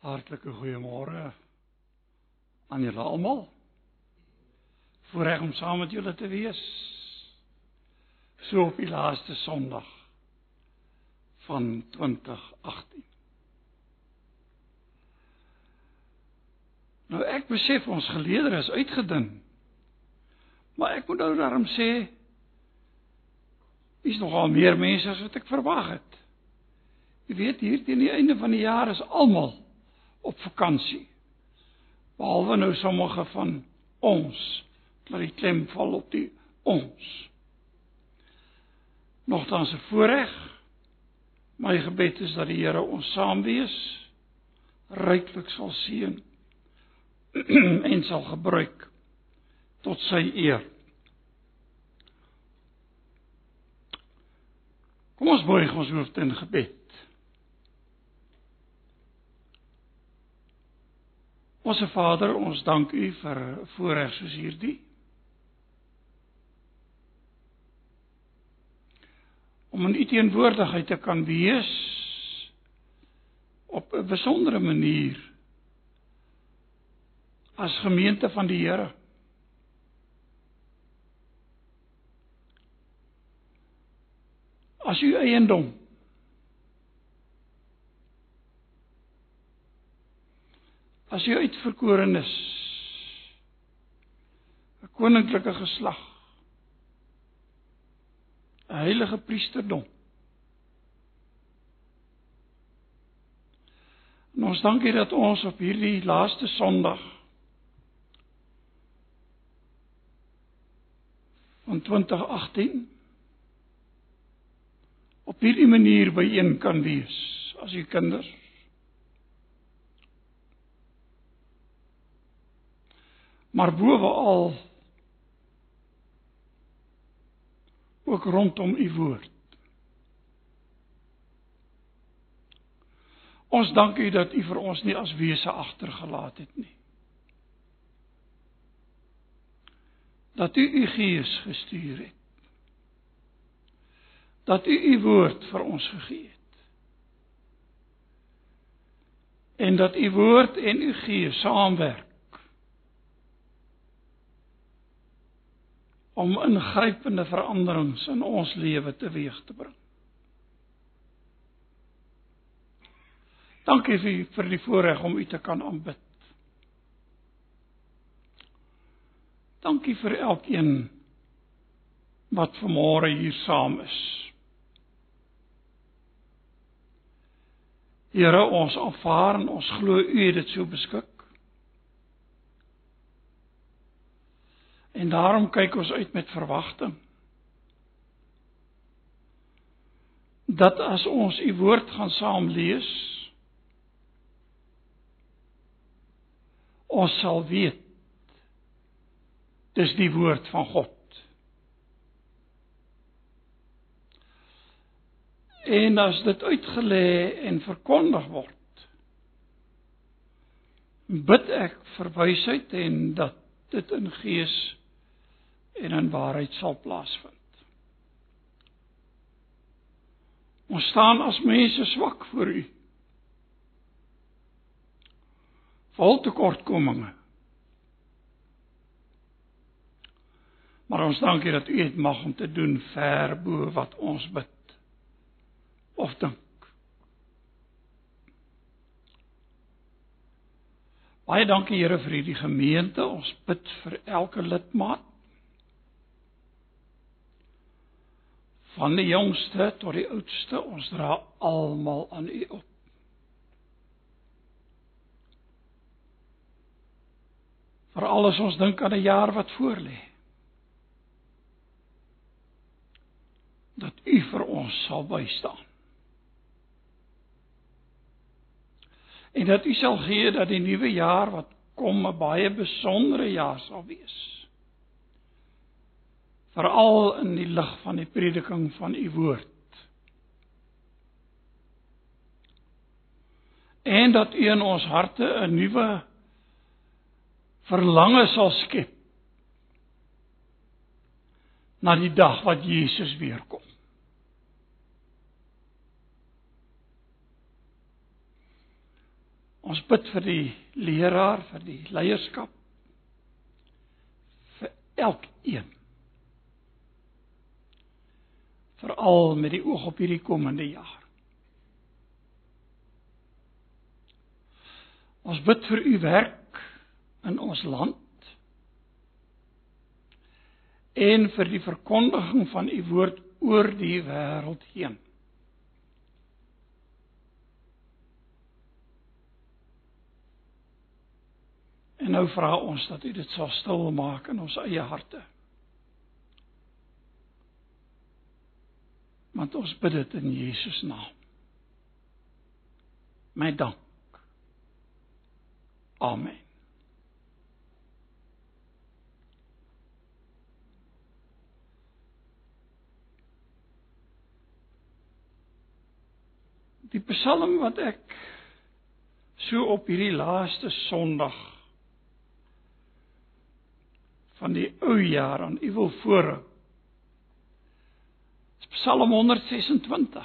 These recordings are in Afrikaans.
Hartlike goeiemôre aan julle almal. Voorreg om saam met julle te wees. So op die laaste Sondag van 2018. Nou ek besef ons geleedere is uitgedun. Maar ek moet nou daarom sê is nogal meer mense as wat ek verwag het. Jy weet hier teen die einde van die jaar is almal op vakansie. Behalwe nou sommige van ons, maar die klem val op die ons. Nogtans 'n voorreg. My gebed is dat die Here ons saam wees, ryklik sal seën en sal gebruik tot sy eer. Kom ons buig ons hoofde in gebed. Onse Vader, ons dank U vir voorreg soos hierdie. Om in U teenwoordigheid te kan wees op 'n besondere manier as gemeente van die Here. As U eiendom as jy uitverkorenes 'n koninklike geslag 'n heilige priesterdom en ons dankie dat ons op hierdie laaste sonderdag van 2018 op hierdie manier byeen kan wees as u kinders maar bowaal ook rondom u woord. Ons dank u dat u vir ons nie as wese agtergelaat het nie. Dat u u gees gestuur het. Dat u u woord vir ons gegee het. En dat u woord en u gees saamwerk om ingrypende veranderings in ons lewe teweeg te bring. Dankie vir vir die voorreg om U te kan aanbid. Dankie vir elkeen wat vanmôre hier saam is. Here, ons aanvaar en ons glo U het dit so beskik. En daarom kyk ons uit met verwagting. Dat as ons u woord gaan saam lees, ons sal weet dis die woord van God. En as dit uitgelê en verkondig word, bid ek vir wysheid en dat dit in gees en in waarheid sal plaasvind. Ons staan as mense swak voor U. Vol tekortkominge. Maar ons dankie dat U dit mag om te doen ver bo wat ons bid of dink. Baie dankie Here vir hierdie gemeente. Ons bid vir elke lidmaat van die jongste tot die oudste, ons dra almal aan U op. Vir alles ons dink aan 'n jaar wat voorlê. Dat U vir ons sal bystaan. En dat U sal gee dat die nuwe jaar wat kom 'n baie besondere jaar sal wees veral in die lig van die prediking van u woord. En dat u in ons harte 'n nuwe verlange sal skep na die dag wat Jesus weer kom. Ons bid vir die leraar, vir die leierskap vir elkeen. Veral met die oog op hierdie komende jaar. Ons bid vir u werk in ons land en vir die verkondiging van u woord oor die wêreld heen. En nou vra ons dat U dit sal stil maak in ons eie harte. Want ons bid dit in Jesus naam. My dank. Amen. Die Psalm wat ek so op hierdie laaste Sondag van die ou jaar aan u wil voorhou. Psalm 126.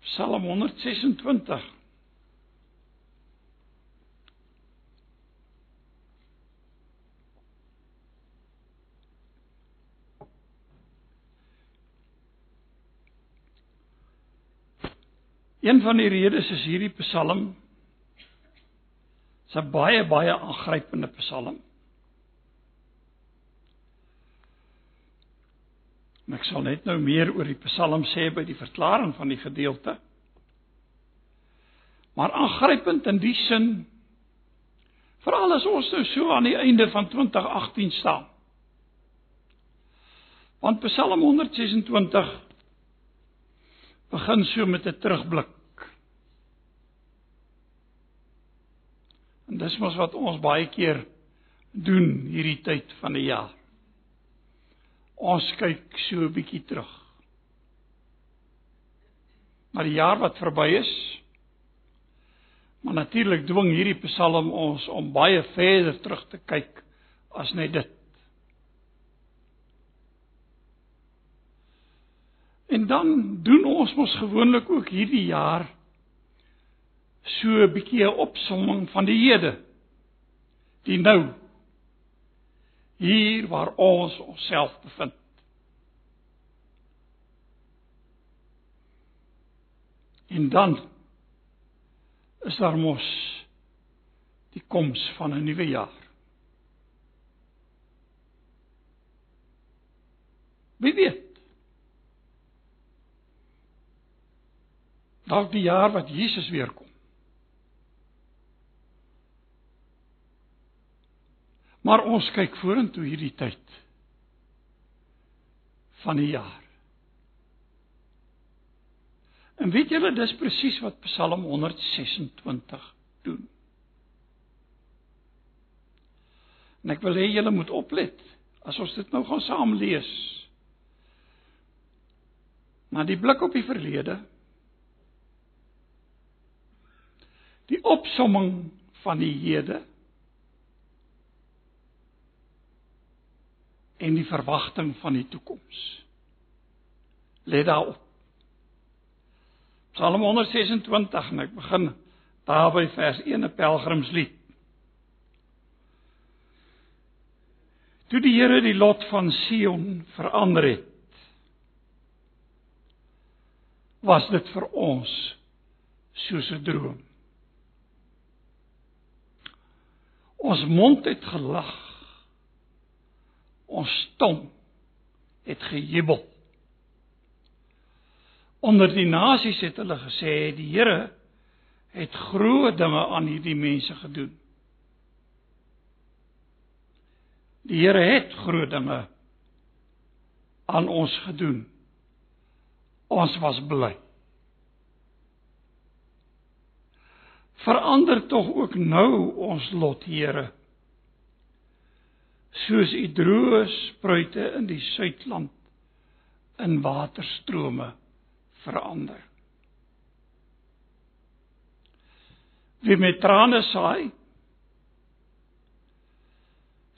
Psalm 126. Een van die redes is hierdie Psalm 'n baie baie aangrypende Psalm. En ek sal net nou meer oor die Psalm sê by die verklaring van die gedeelte. Maar aangrypend in die sin veral as ons nou so aan die einde van 2018 staan. Want Psalm 126 begin so met 'n terugblik En dis mos wat ons baie keer doen hierdie tyd van die jaar. Ons kyk so 'n bietjie terug. Maar die jaar wat verby is, maar natuurlik dwing hierdie Psalm ons om baie verder terug te kyk as net dit. En dan doen ons mos gewoonlik ook hierdie jaar so 'n bietjie 'n opsomming van die hede. Die nou. Hier waar ons onsself bevind. En dan is daar mos die koms van 'n nuwe jaar. Wie weet? Dalk die jaar wat Jesus weer kom. Maar ons kyk vorentoe hierdie tyd van die jaar. En weet julle dis presies wat Psalm 126 doen. En ek wil hê julle moet oplet as ons dit nou gaan saam lees. Maar die blik op die verlede die opsomming van die hede en die verwagting van die toekoms. Let daarop. Psalm 126 en ek begin daar by vers 1 'n pelgrimslied. Toe die Here die lot van Sion verander het, was dit vir ons soos 'n droom. Ons mond het gelag ons tong het gejubel. Onder die nasies het hulle gesê die Here het groot dinge aan hierdie mense gedoen. Die Here het groot dinge aan ons gedoen. Ons was bly. Verander tog ook nou ons lot, Here soos u droë spruite in die suidland in waterstrome verander. Wie met trane saai,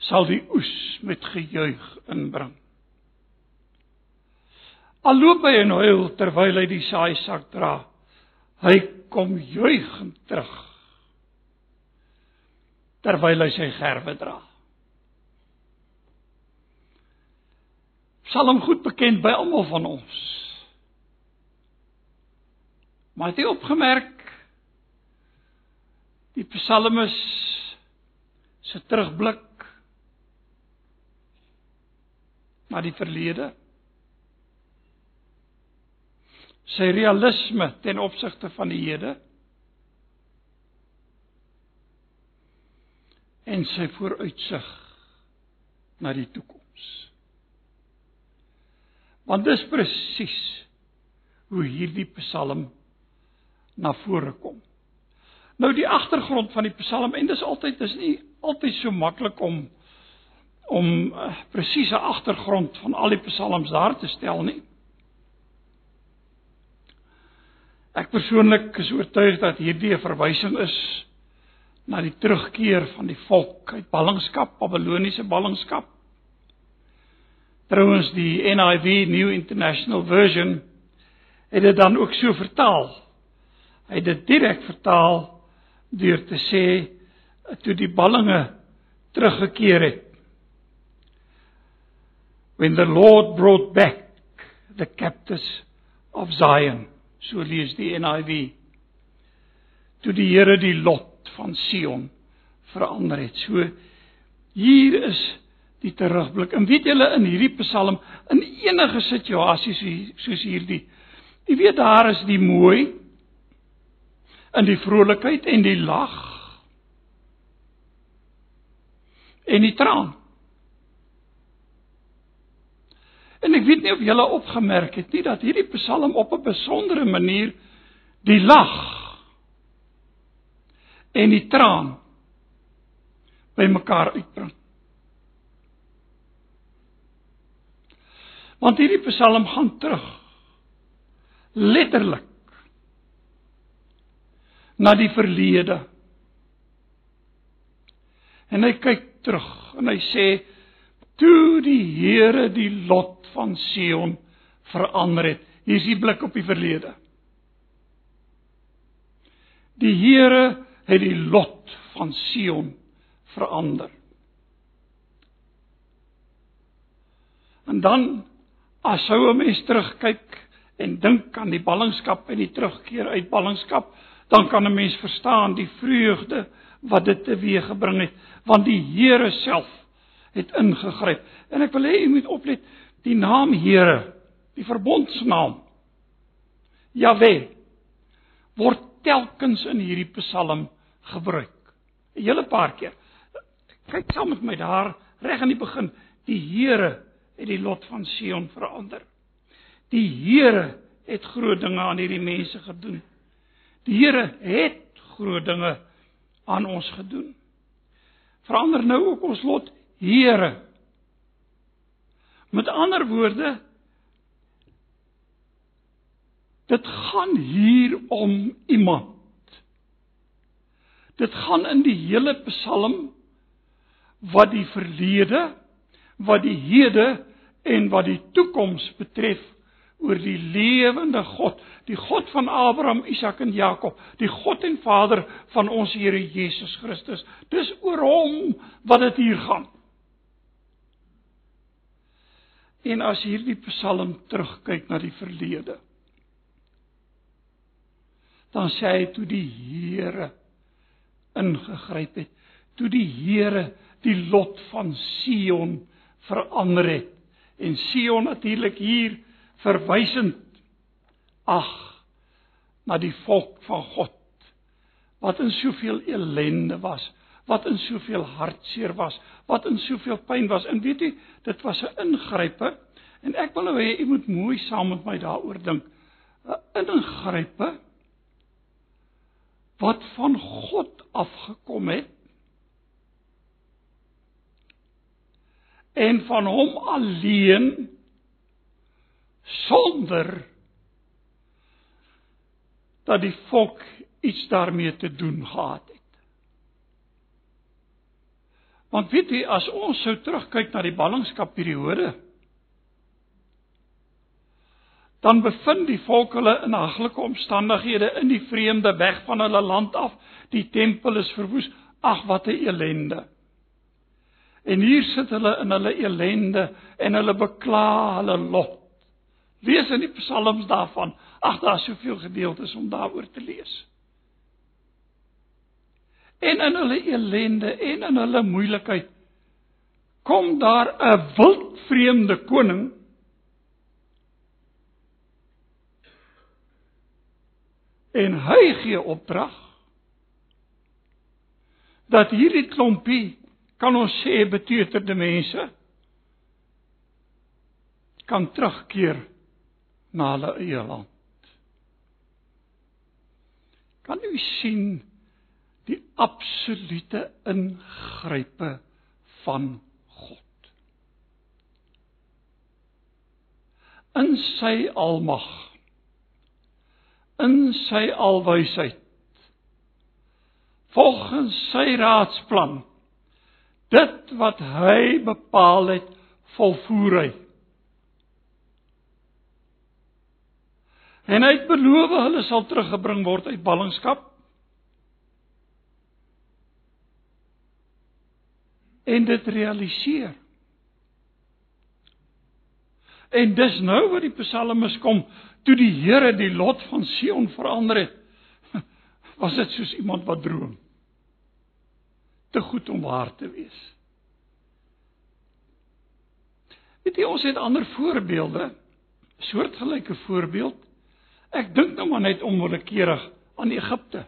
sal die oes met gejuig inbring. Al loop hy en huil terwyl hy die saaisak dra, Hy kom juigend terug terwyl hy sy gerwe dra. Psalm goed bekend by almal van ons. Maar het jy opgemerk die psalmis se terugblik na die verlede? Sy realisme ten opsigte van die hede? En sy vooruitsig na die toekoms. Want dis presies hoe hierdie Psalm na vore kom. Nou die agtergrond van die Psalm en dis altyd dis nie altyd so maklik om om uh, presiese agtergrond van al die psalms daar te stel nie. Ek persoonlik is oortuig dat hierdie 'n verwysing is na die terugkeer van die volk uit ballingskap, Babiloniese ballingskap. Trouwens die NIV New International Version het dit dan ook so vertaal. Hy het dit direk vertaal deur te sê toe die ballinge teruggekeer het. When the Lord brought back the captives of Zion, so lees die NIV. Toe die Here die lot van Sion verander het. So hier is die terugblik. En weet julle in hierdie Psalm in enige situasie soos hierdie, jy weet daar is die mooi in die vrolikheid en die lag en die traan. En ek weet nie of julle opgemerk het nie dat hierdie Psalm op 'n besondere manier die lag en die traan bymekaar uitbring. Want hierdie Psalm gaan terug letterlik na die verlede. En hy kyk terug en hy sê toe die Here die lot van Sion verander het. Hier is die blik op die verlede. Die Here het die lot van Sion verander. En dan as sou 'n mens terugkyk en dink aan die ballingskap en die terugkeer uit ballingskap, dan kan 'n mens verstaan die vreugde wat dit teweeggebring het, want die Here self het ingegryp. En ek wil hê u moet oplet, die naam Here, die verbondsnaam Jahwe word telkens in hierdie Psalm gebruik. 'n Hele paar keer. Kyk saam met my daar reg aan die begin, die Here het die lot van Sion verander. Die Here het groot dinge aan hierdie mense gedoen. Die Here het groot dinge aan ons gedoen. Verander nou ook ons lot, Here. Met ander woorde, dit gaan hier om iemand. Dit gaan in die hele Psalm wat die verlede, wat die hede en wat die toekoms betref oor die lewende God, die God van Abraham, Isak en Jakob, die God en Vader van ons Here Jesus Christus. Dis oor hom wat dit hier gaan. En as hierdie Psalm terugkyk na die verlede, dan sê hy toe die Here ingegryp het, toe die Here die lot van Sion verander het. En Sion natuurlik hier verwysend ag na die volk van God wat in soveel elende was, wat in soveel hartseer was, wat in soveel pyn was. En weet jy, dit was 'n ingrype en ek wil hê jy moet mooi saam met my daaroor dink. 'n Ingrype wat van God afgekom het en van hom alleen sonder dat die volk iets daarmee te doen gehad het. Want weet jy as ons sou terugkyk na die ballingskap periode dan bevind die volk hulle in haglike omstandighede in die vreemde weg van hulle land af. Die tempel is verwoes. Ag wat 'n elende. En hier sit hulle in hulle elende en hulle bekla hulle lot. Lees in die psalms daarvan. Ag daar's soveel gedeeltes om daaroor te lees. En in hulle elende en in hulle moeilikheid kom daar 'n wild vreemde koning en hy gee opdrag dat hierdie klompie kan ons sê beteuterde mense kan terugkeer na hulle eie land. Kan u sien die absolute ingrype van God? In sy almag in sy alwysheid volgens sy raadsplan dit wat hy bepaal het volvoer hy. En hy het beloof hulle sal teruggebring word uit ballingskap. En dit realiseer. En dis nou wat die psalmes kom toe die Here die lot van Sion verander het, was dit soos iemand wat droom. Te goed om waar te wees. Weet jy ons het ander voorbeelde, soortgelyke voorbeeld. Ek dink nou maar net onwillekeurig aan Egipte.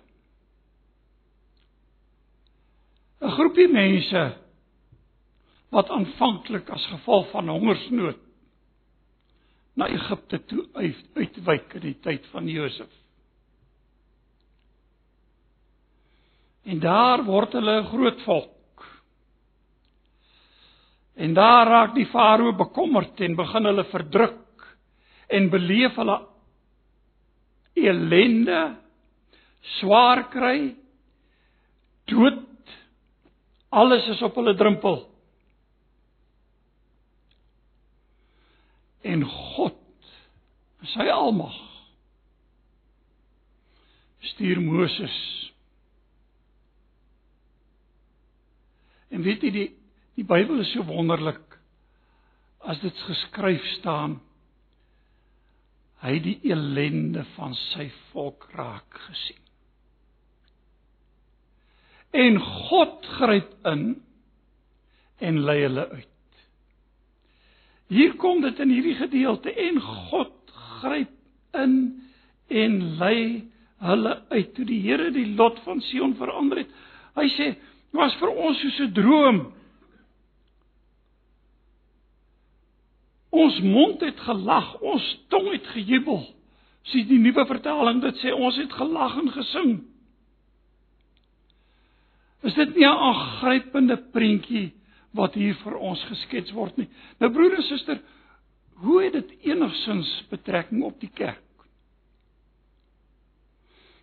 'n Groepie mense wat aanvanklik as gevolg van hongersnood na Egipte toe uitwyk in die tyd van Josef. En daar word hulle 'n groot volk. En daar raak die farao bekommerd en begin hulle verdruk en beleef hulle elende, swaar kry, dood. Alles is op hulle drempel. en God sy almag stuur Moses en weet jy die die Bybel is so wonderlik as dit geskryf staan hy die elende van sy volk raak gesien en God gryp in en lei hulle uit Hier kom dit in hierdie gedeelte en God gryp in en lei hulle uit toe die Here die lot van Sion verander het. Hy sê, "Was vir ons soos 'n droom. Ons mond het gelag, ons tong het gejubel." Sien die nuwe vertaling dit sê ons het gelag en gesing. Is dit nie 'n aangrypende prentjie wat hier vir ons geskets word nie. Nou broer en suster, hoe het dit enigsins betrekking op die kerk?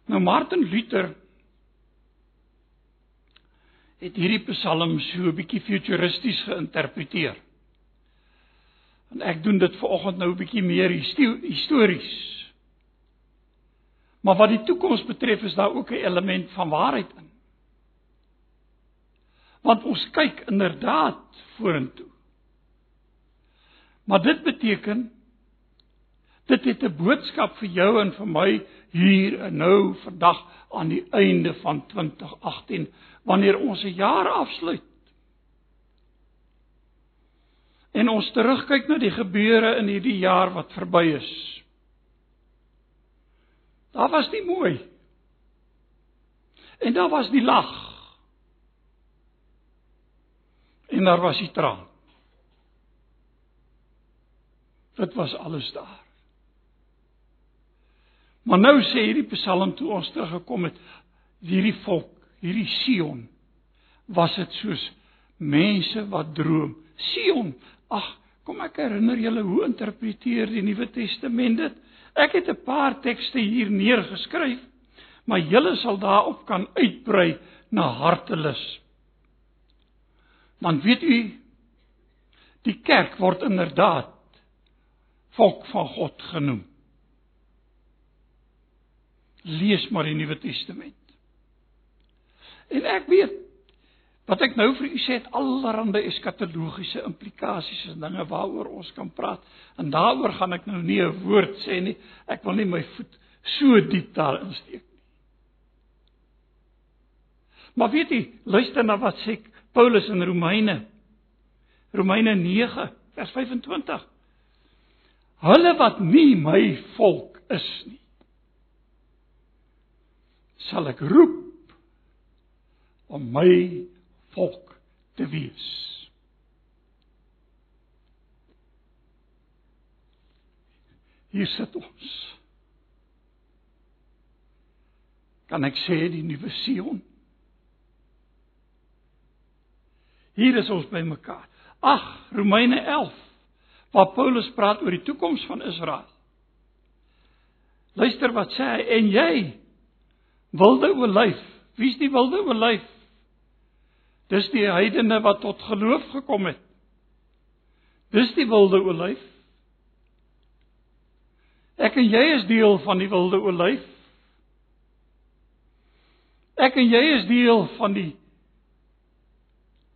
Nou Martin Luther het hierdie Psalm so 'n bietjie futuristies geïnterpreteer. En ek doen dit vanoggend nou 'n bietjie meer histories. Maar wat die toekoms betref is daar ook 'n element van waarheid in want ons kyk inderdaad vorentoe. Maar dit beteken dit het 'n boodskap vir jou en vir my hier en nou vandag aan die einde van 2018 wanneer ons 'n jaar afsluit. En ons terugkyk na die gebeure in hierdie jaar wat verby is. Daar was die mooi. En daar was die lag en daar was die traan. Dit was alles daar. Maar nou sê hierdie Psalm toe ons teruggekom het, hierdie volk, hierdie Sion, was dit soos mense wat droom. Sion, ag, kom ek herinner julle hoe interpreteer die Nuwe Testament dit? Ek het 'n paar tekste hier neergeskryf, maar julle sal daarop kan uitbrei na hartelus. Want weet u die kerk word inderdaad volk van God genoem. Lees maar die Nuwe Testament. En ek weet wat ek nou vir u sê het allerlei eskatologiese implikasies en dinge waaroor ons kan praat. En daaroor gaan ek nou nie 'n woord sê nie. Ek wil nie my voet so diep daarin steek nie. Maar weet jy, luister na wat sê Paulus in Romeine. Romeine 9 vers 25. Hulle wat nie my volk is nie sal ek roep om my volk te wees. Hier sit ons. Kan ek sê die nuwe Sion? Hier is ons bymekaar. Ag, Romeine 11 waar Paulus praat oor die toekoms van Israel. Luister wat sê hy en jy wilde olyf. Wie's die wilde olyf? Dis die heidene wat tot geloof gekom het. Dis die wilde olyf. Ek en jy is deel van die wilde olyf. Ek en jy is deel van die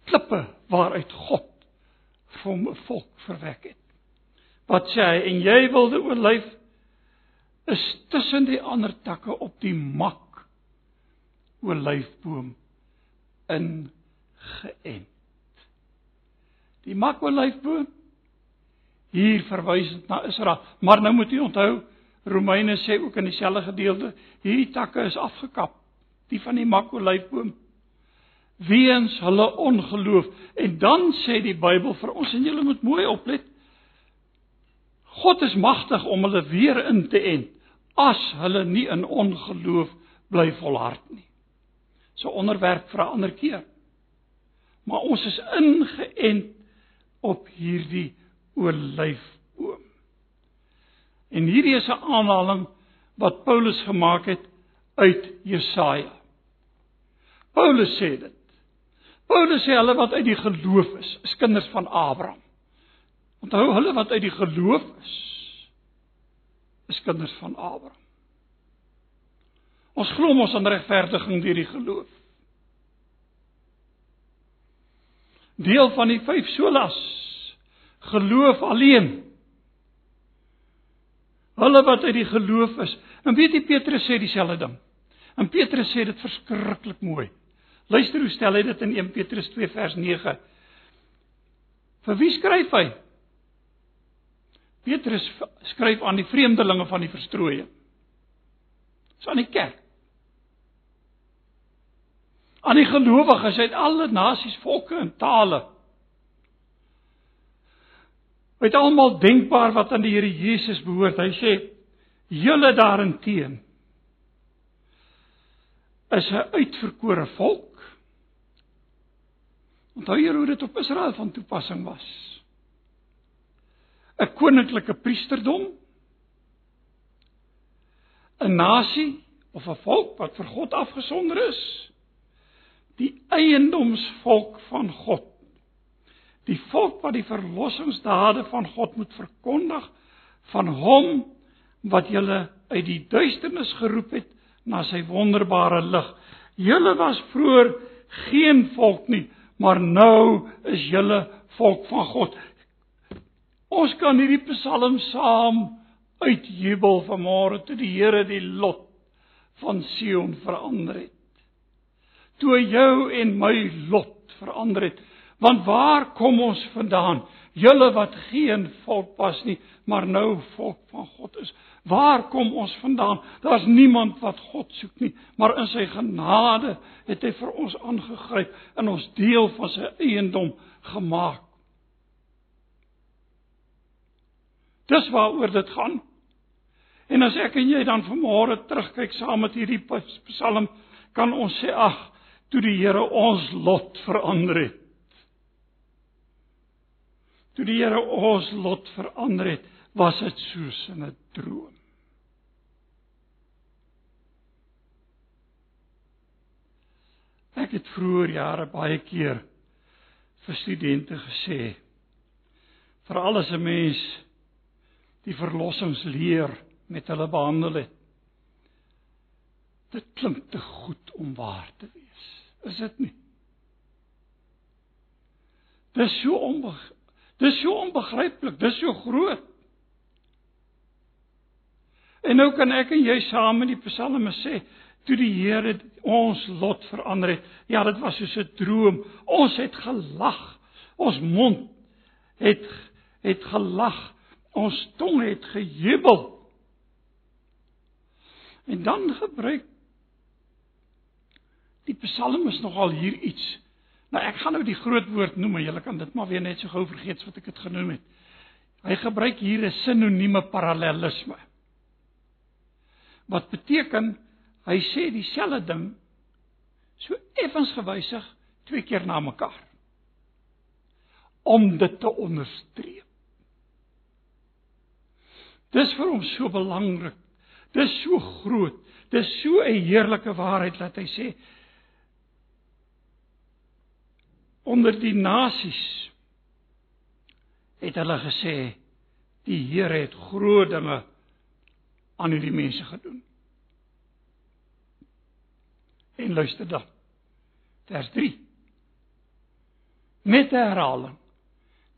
klippe waaruit God vir 'n volk verwek het. Wat sê hy? En jy wilde olyf is tussen die ander takke op die mak olyfboom ingeënt. Die mak olyfboom hier verwys dit na Israel, maar nou moet jy onthou Romeine sê ook in dieselfde gedeelte, hierdie takke is afgekap, die van die mak olyfboom weens hulle ongeloof. En dan sê die Bybel vir ons en julle moet mooi oplet. God is magtig om hulle weer in te ent as hulle nie in ongeloof bly volhard nie. So onderwerp vir 'n ander keer. Maar ons is ingeënt op hierdie olyfboom. En hierdie is 'n aanhaling wat Paulus gemaak het uit Jesaja. Paulus sê dit. Paulus sê hulle wat uit die geloof is, is kinders van Abraham. Onthou hulle wat uit die geloof is, is kinders van Abraham. Ons glo mos aan regverdiging deur die geloof. Deel van die vyf solas geloof alleen. Hulle wat uit die geloof is. En weet jy Petrus sê dieselfde ding. En Petrus sê dit verskriklik mooi. Luister hoe stel hy dit in 1 Petrus 2 vers 9. Vir wie skryf hy? Petrus skryf aan die vreemdelinge van die verstrooiing. Dis aan die kerk. Aan die gelowiges uit alle nasies, volke en tale. Uit almal denkbaar wat aan die Here Jesus behoort. Hy sê: "Julle daarenteen is 'n uitverkore volk, Onthou jy hoe dit op Israel van toepassing was? 'n Koninklike priesterdom, 'n nasie of 'n volk wat vir God afgesonder is, die eiendomsvolk van God. Die volk wat die verlossingsdade van God moet verkondig van hom wat julle uit die duisternis geroep het na sy wonderbare lig. Julle was vroeër geen volk nie, maar nou is julle volk van God. Ons kan hierdie Psalm saam uitjubel vanmôre toe die Here die lot van Sion verander het. Toe jou en my lot verander het. Want waar kom ons vandaan? Julle wat geen volk was nie, maar nou volk van God is. Waar kom ons vandaan? Daar's niemand wat God soek nie, maar in sy genade het hy vir ons aangegryp en ons deel van sy eiendom gemaak. Dis waaroor dit gaan. En as ek en jy dan vanmôre terugkyk saam met hierdie Psalm, kan ons sê ag, toe die Here ons lot verander het. Toe die Here ons lot verander het, was dit soos in 'n droom. Ek het vroeër jare baie keer vir studente gesê veral as 'n mens die verlossingsleer met hulle behandel het Dit klink te goed om waar te wees. Is dit nie? Dis so onbeg Dis so onbegryplik, dis so groot. En nou kan ek en jy saam met die psalme sê, toe die Here ons lot verander het. Ja, dit was soos 'n droom. Ons het gelag. Ons mond het het gelag. Ons tong het gejubel. En dan gebruik die psalmes nogal hier iets. Nou ek gaan nou die groot woord noem, julle kan dit maar weer net so gou vergeet wat ek dit genoem het. Hy gebruik hier 'n sinonieme parallelisme. Wat beteken hy sê dieselfde ding so effens gewysig twee keer na mekaar om dit te onderstreep. Dis vir hom so belangrik. Dis so groot. Dis so 'n heerlike waarheid dat hy sê onder die nasies het hulle gesê die Here het groot dinge aan hierdie mense gedoen. En luister dan. Vers 3. Met herhaling.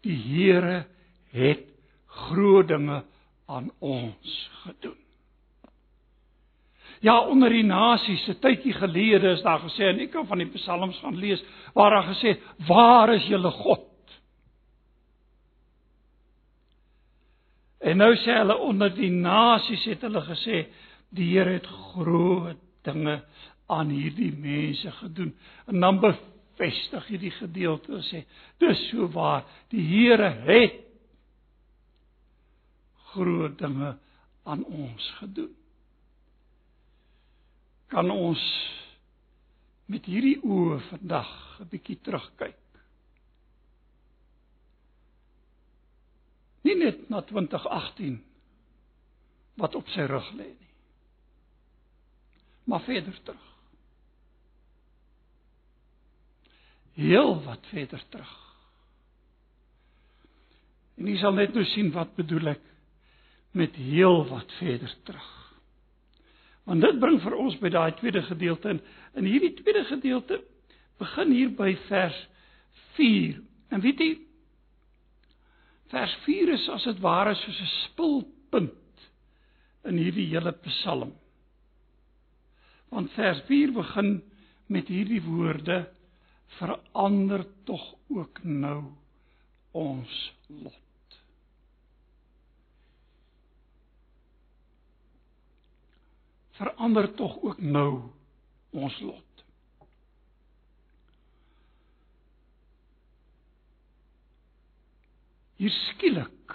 Die Here het groot dinge aan ons gedoen. Ja, onder die nasies, 'n tydjie gelede is daar gesê en ek kan van die psalms gaan lees waar daar gesê, "Waar is julle God?" En nou sê hulle onder die nasies het hulle gesê, "Die Here het groot dinge aan hierdie mense gedoen." En dan bevestig hierdie gedeelte en sê, "Dis so waar, die Here het groot dinge aan ons gedoen." Kan ons met hierdie oë vandag 'n bietjie terugkyk. Nie net na 2018 wat op sy rug lê nie. Maar verder terug. Heel wat verder terug. En jy sal net nou sien wat bedoel ek met heel wat verder terug. Want dit bring vir ons by daai tweede gedeelte in. In hierdie tweede gedeelte begin hier by vers 4. En weet jy vers 4 is as dit ware soos 'n spulpunt in hierdie hele Psalm. Want vers 4 begin met hierdie woorde verander tog ook nou ons lot. Verander tog ook nou ons lot. Hier skielik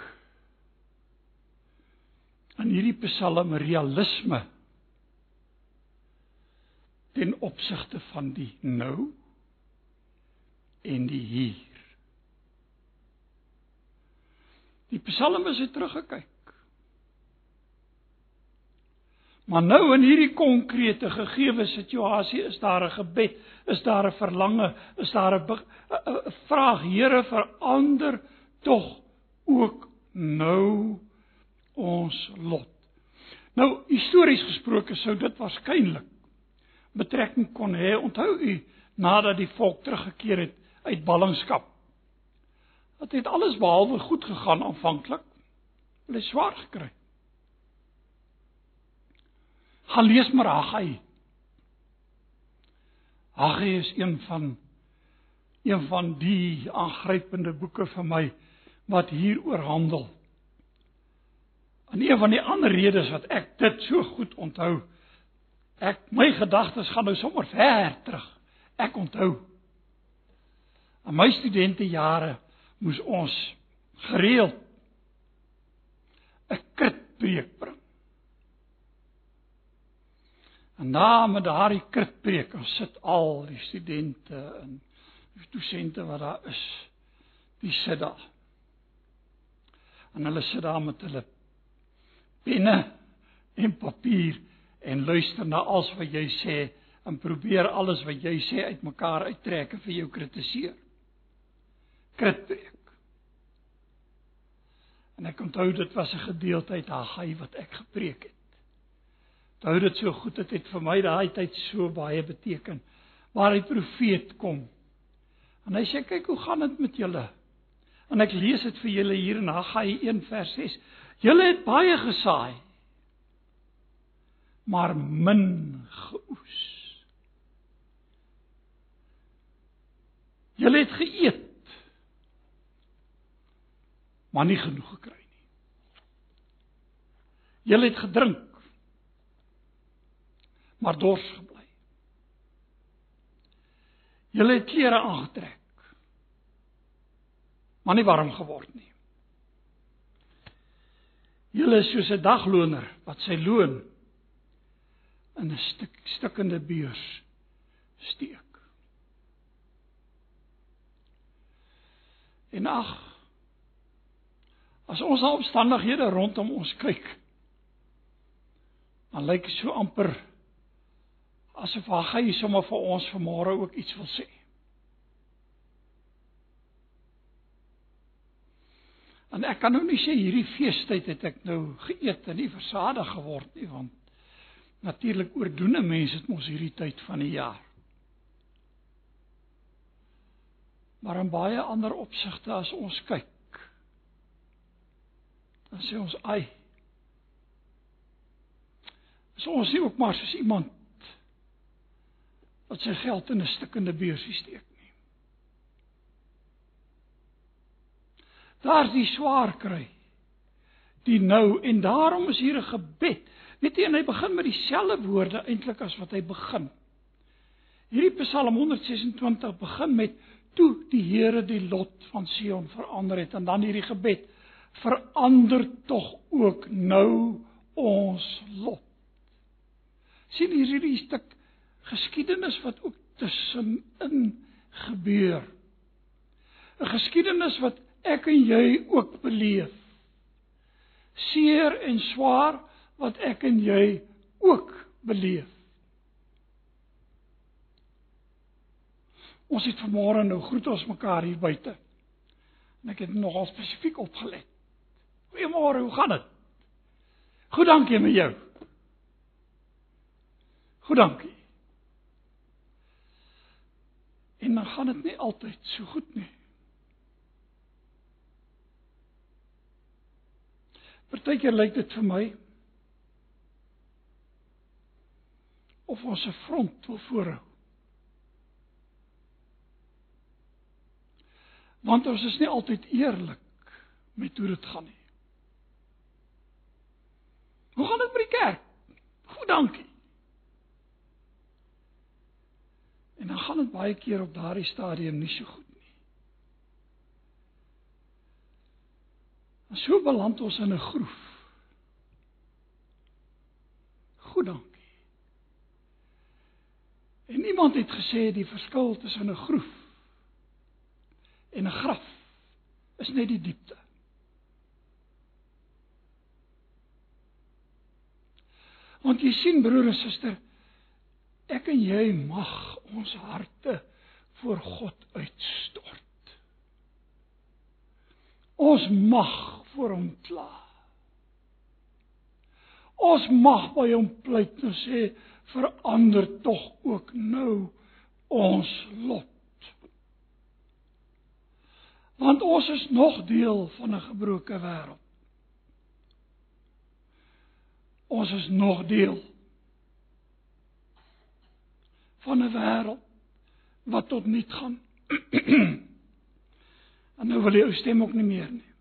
aan hierdie Psalm realisme ten opsigte van die nou en die hier. Die Psalm is teruggekyk Maar nou in hierdie konkrete gegewe situasie is daar 'n gebed, is daar 'n verlange, is daar 'n vraag, Here verander tog ook nou ons lot. Nou histories gesproke sou dit waarskynlik betrekking kon hê. Onthou u nadat die volk teruggekeer het uit ballingskap. Dit het alles behalwe goed gegaan aanvanklik. Hulle swaar gekry. Gaan lees maar Haggai. Haggai is een van een van die aangrypende boeke vir my wat hieroor handel. En een van die ander redes wat ek dit so goed onthou, ek my gedagtes gaan nou sommer ver terug. Ek onthou aan my studentejare moes ons gereeld 'n kritpreek bring. En na met daardie kritpreek, ons sit al die studente en die dosente wat daar is, die sit daar. En hulle sit daar met hulle penne en papier en luister na alles wat jy sê en probeer alles wat jy sê uitmekaar uittrek en vir jou kritiseer. Kritpreek. En ek onthou dit was 'n gedeelte uit Haggai wat ek gepreek het Onthou dit so goed, dit het vir my daai tyd so baie beteken. Waar die profeet kom. En hy sê kyk hoe gaan dit met julle? En ek lees dit vir julle hier in Haggai 1 vers 6. Julle het baie gesaai, maar min geoes. Julle het geëet, maar nie genoeg gekry nie. Julle het gedrink, maar dors gebly. Julle het klere aangetrek, maar nie warm geword nie. Julle is soos 'n dagloner wat sy loon in 'n stuk stikkende beurs steek. En ag as ons na omstandighede rondom ons kyk, dan lyk dit so amper asof hy sommer vir ons vanmôre ook iets wil sê. En ek kan nou nie sê hierdie feestyd het ek nou geëet en nie versadig geword nie want natuurlik oordoen 'n mens dit mos hierdie tyd van die jaar. Maar in baie ander opsigte as ons kyk dan sê ons ai is ons nie ook maar soos iemand wat sy geld in 'n stikkende beursie steek Daar's die swaar kry. Die nou en daarom is hier 'n gebed. Weet jy, en hy begin met dieselfde woorde eintlik as wat hy begin. Hierdie Psalm 126 begin met toe die Here die lot van Sion verander het en dan hierdie gebed verander tog ook nou ons lot. sien hier hierdie stuk geskiedenis wat ook tussenin gebeur. 'n Geskiedenis wat ek en jy ook beleef. Seer en swaar wat ek en jy ook beleef. Ons het vanmôre nou groet ons mekaar hier buite. En ek het nogal spesifiek opgelet. Goeiemôre, hoe gaan dit? Goed, dankie met jou. Goed, dankie. En dan gaan dit nie altyd so goed nie. Partykeer lyk dit vir my of ons 'n front wil voorhou. Want ons is nie altyd eerlik met hoe dit gaan nie. Hoe gaan dit met die kerk? Goed, dankie. En dan gaan dit baie keer op daardie stadium nie so goed En so beland ons in 'n groef. Goed dankie. En iemand het gesê die verskil tussen 'n groef en 'n graf is net die diepte. Want jy sien broer en suster, ek en jy mag ons harte voor God uitstort. Ons mag voor hom kla. Ons mag by hom pleit en sê verander tog ook nou ons lot. Want ons is nog deel van 'n gebroke wêreld. Ons is nog deel van 'n wêreld wat tot niet gaan. En nou wil jy stem ook nie meer nie.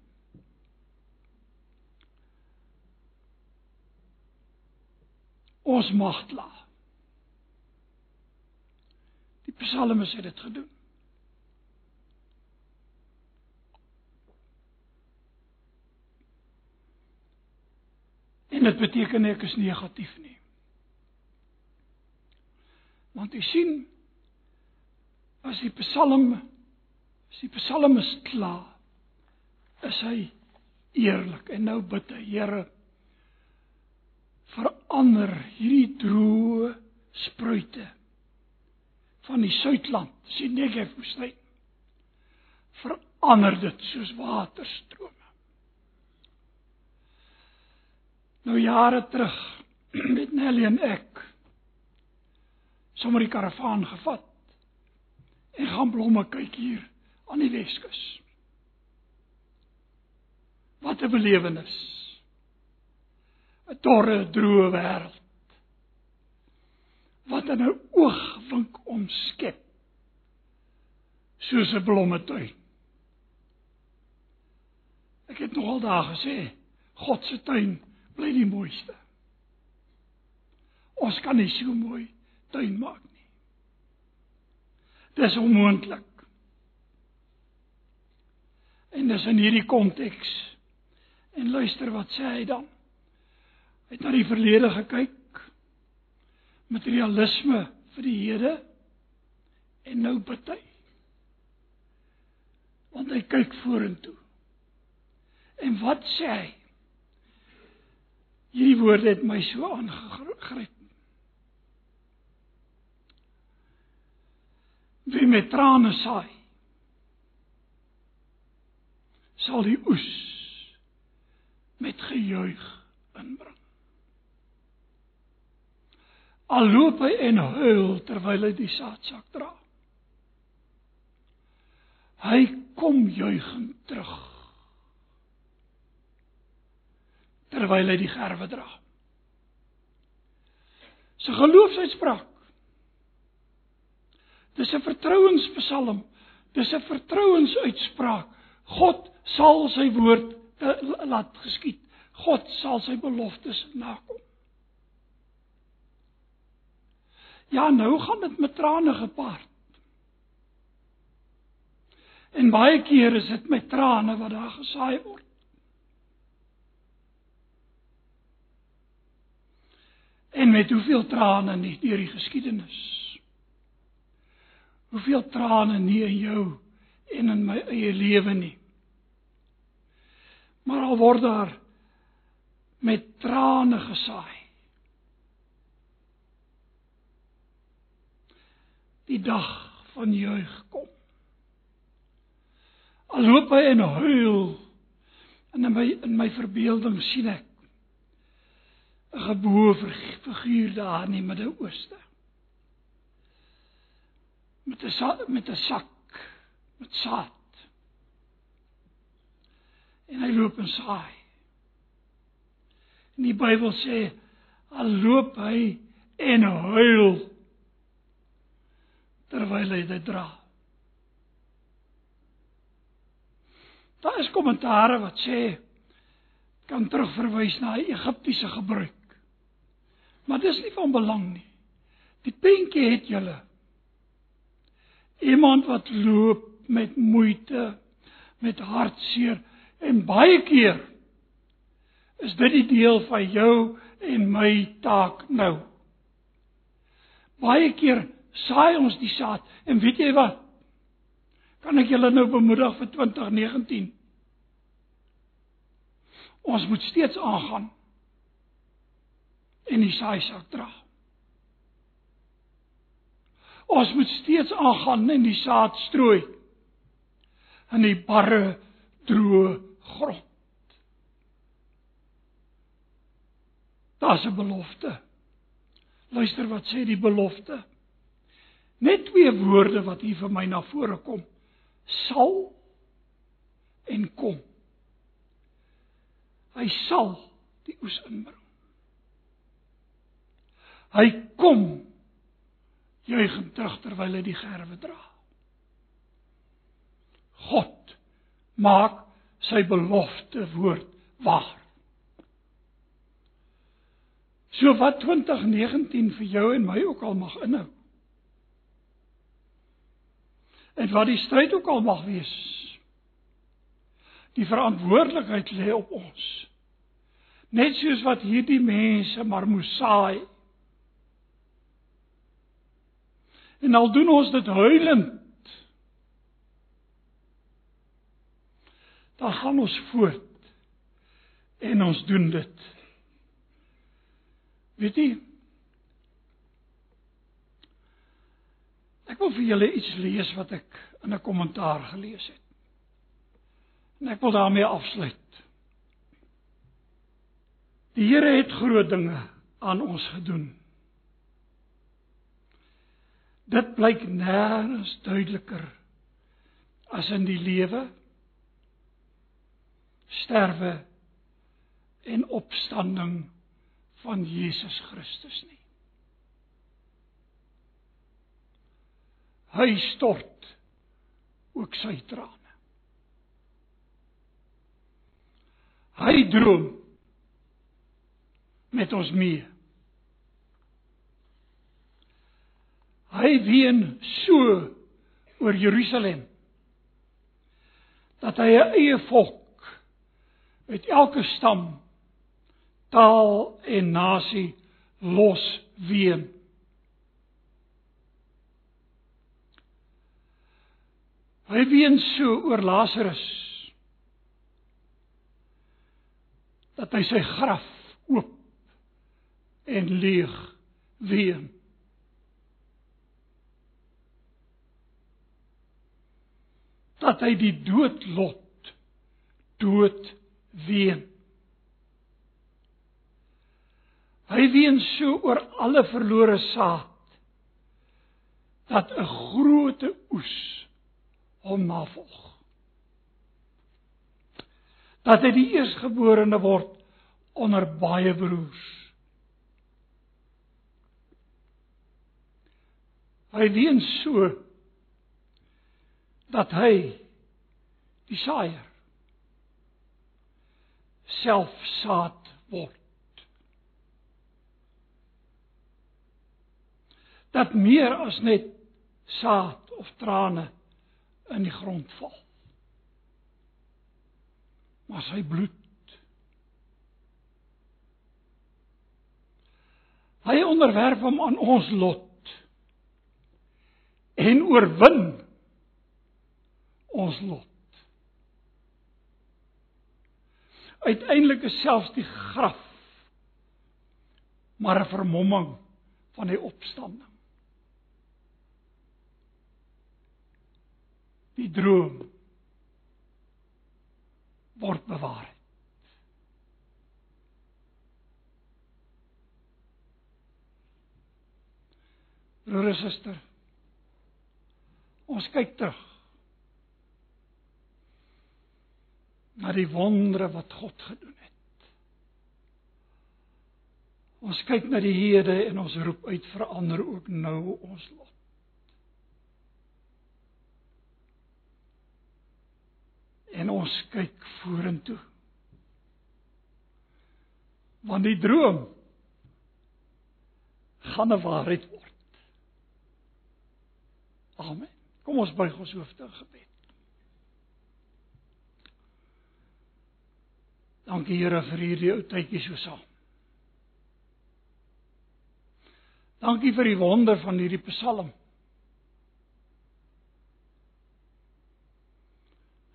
Ons mag kla. Die psalmes het dit gedoen. En dit beteken ek is negatief nie. Want jy sien as die psalme As die psalmis klaar, is hy eerlik en nou bid hy, Here, verander hierdie droë spruite van die Suidland, sien Negev woestyn. Verander dit soos waterstrome. Nou jare terug met Nelly en ek sommer die karavaan gevat en gaan blomme kyk hier aan die Weskus. Wat 'n belewenis. 'n Dorre, droë wêreld. Wat 'n oogwink omskep. Soos 'n blommetuin. Ek het nogal daar gesê, God se tuin bly die mooiste. Ons kan nie so mooi tuin maak nie. Dis onmoontlik. En dis in hierdie konteks. En luister wat sê hy dan? Hy het na die verlede gekyk. Materialisme vir die hede en nou party. Want hy kyk vorentoe. En wat sê hy? Hierdie woorde het my so aangegryp. Wie met trane saai, sal die oes met gejuig inbring. Al loop hy en huil terwyl hy die saadsak dra. Hy kom juigend terug. Terwyl hy die gerwe dra. Sy geloofsuitspraak. Dis 'n vertrouenspsalm. Dis 'n vertrouensuitspraak. God sal sy woord laat geskied. God sal sy beloftes nakom. Ja, nou gaan dit met trane gepaard. En baie keer is dit met trane wat daar gesaai word. En met hoeveel trane nie deur die geskiedenis. Hoeveel trane nie in jou en in my eie lewe nie. Maar al word daar met trane gesaai. Die dag van juig kom. Al loop hy en huil en in my in my verbeelding sien ek 'n geboue figuur daar in die Midde-Ooste. Met 'n met 'n sak met saad en hy loop en saai. En die Bybel sê al loop hy en huil terwyl hy dit dra. Daar is kommentare wat sê kan terugverwys na 'n Egiptiese gebruik. Maar dis nie van belang nie. Die prentjie het julle iemand wat loop met moeite, met hartseer En baie keer is dit die deel van jou en my taak nou. Baie keer saai ons die saad en weet jy wat? Kan ek julle nou bemoedig vir 2019? Ons moet steeds aangaan en die saaisak dra. Ons moet steeds aangaan en die saad strooi in die barre droë grond. Daar's 'n belofte. Luister wat sê die belofte. Net twee woorde wat hier vir my na vore kom. Sal en kom. Hy sal die oes inbring. Hy kom juigend terug terwyl hy die gerwe dra. God maak sy belofte woord waar. So wat 2019 vir jou en my ook al mag inhou. En wat die stryd ook al mag wees. Die verantwoordelikheid lê op ons. Net soos wat hierdie mense maar moes saai. En al doen ons dit huilend dan gaan ons voort en ons doen dit. Weet jy? Ek wil vir julle iets lees wat ek in 'n kommentaar gelees het. En ek wil daarmee afsluit. Die Here het groot dinge aan ons gedoen. Dit blyk nêrens duideliker as in die lewe sterwe en opstanding van Jesus Christus nie. Hy stort ook sy trane. Hy droom met ons mee. Hy ween so oor Jerusalem dat hy 'n eie volk met elke stam, taal en nasie los ween. Hy ween so oor Lazarus dat hy sy graf oop en leeg ween. Dat hy die doodlot dood ween. Hy ween so oor alle verlore saad dat 'n groot oes hom navolg. Dat hy die eersgeborene word onder baie broers. Hy ween so dat hy die saaier self saad word. Dat meer as net saad of trane in die grond val. Maar sy bloed Hy onderwerf hom aan ons lot en oorwin ons lot. Uiteindelik is selfs die graf maar 'n vermomming van die opstanding. Die droom word bewaar. Broer en suster, Ons kyk terug na die wondere wat God gedoen het. Ons kyk na die hede en ons roep uit verander ook nou ons lot. En ons kyk vorentoe. Want die droom gaan 'n waarheid word. Amen. Kom ons buig ons hoofde in gebed. Dankie Here vir hierdie ou tydjie so saam. Dankie vir die wonder van hierdie Psalm.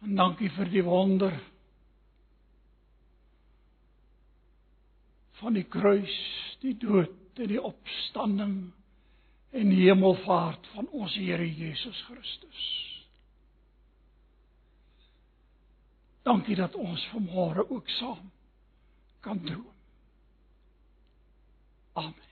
En dankie vir die wonder van die kruis, die dood en die opstanding en die hemelvaart van ons Here Jesus Christus. Dankie dat ons vanmôre ook saam kan droom. Amen.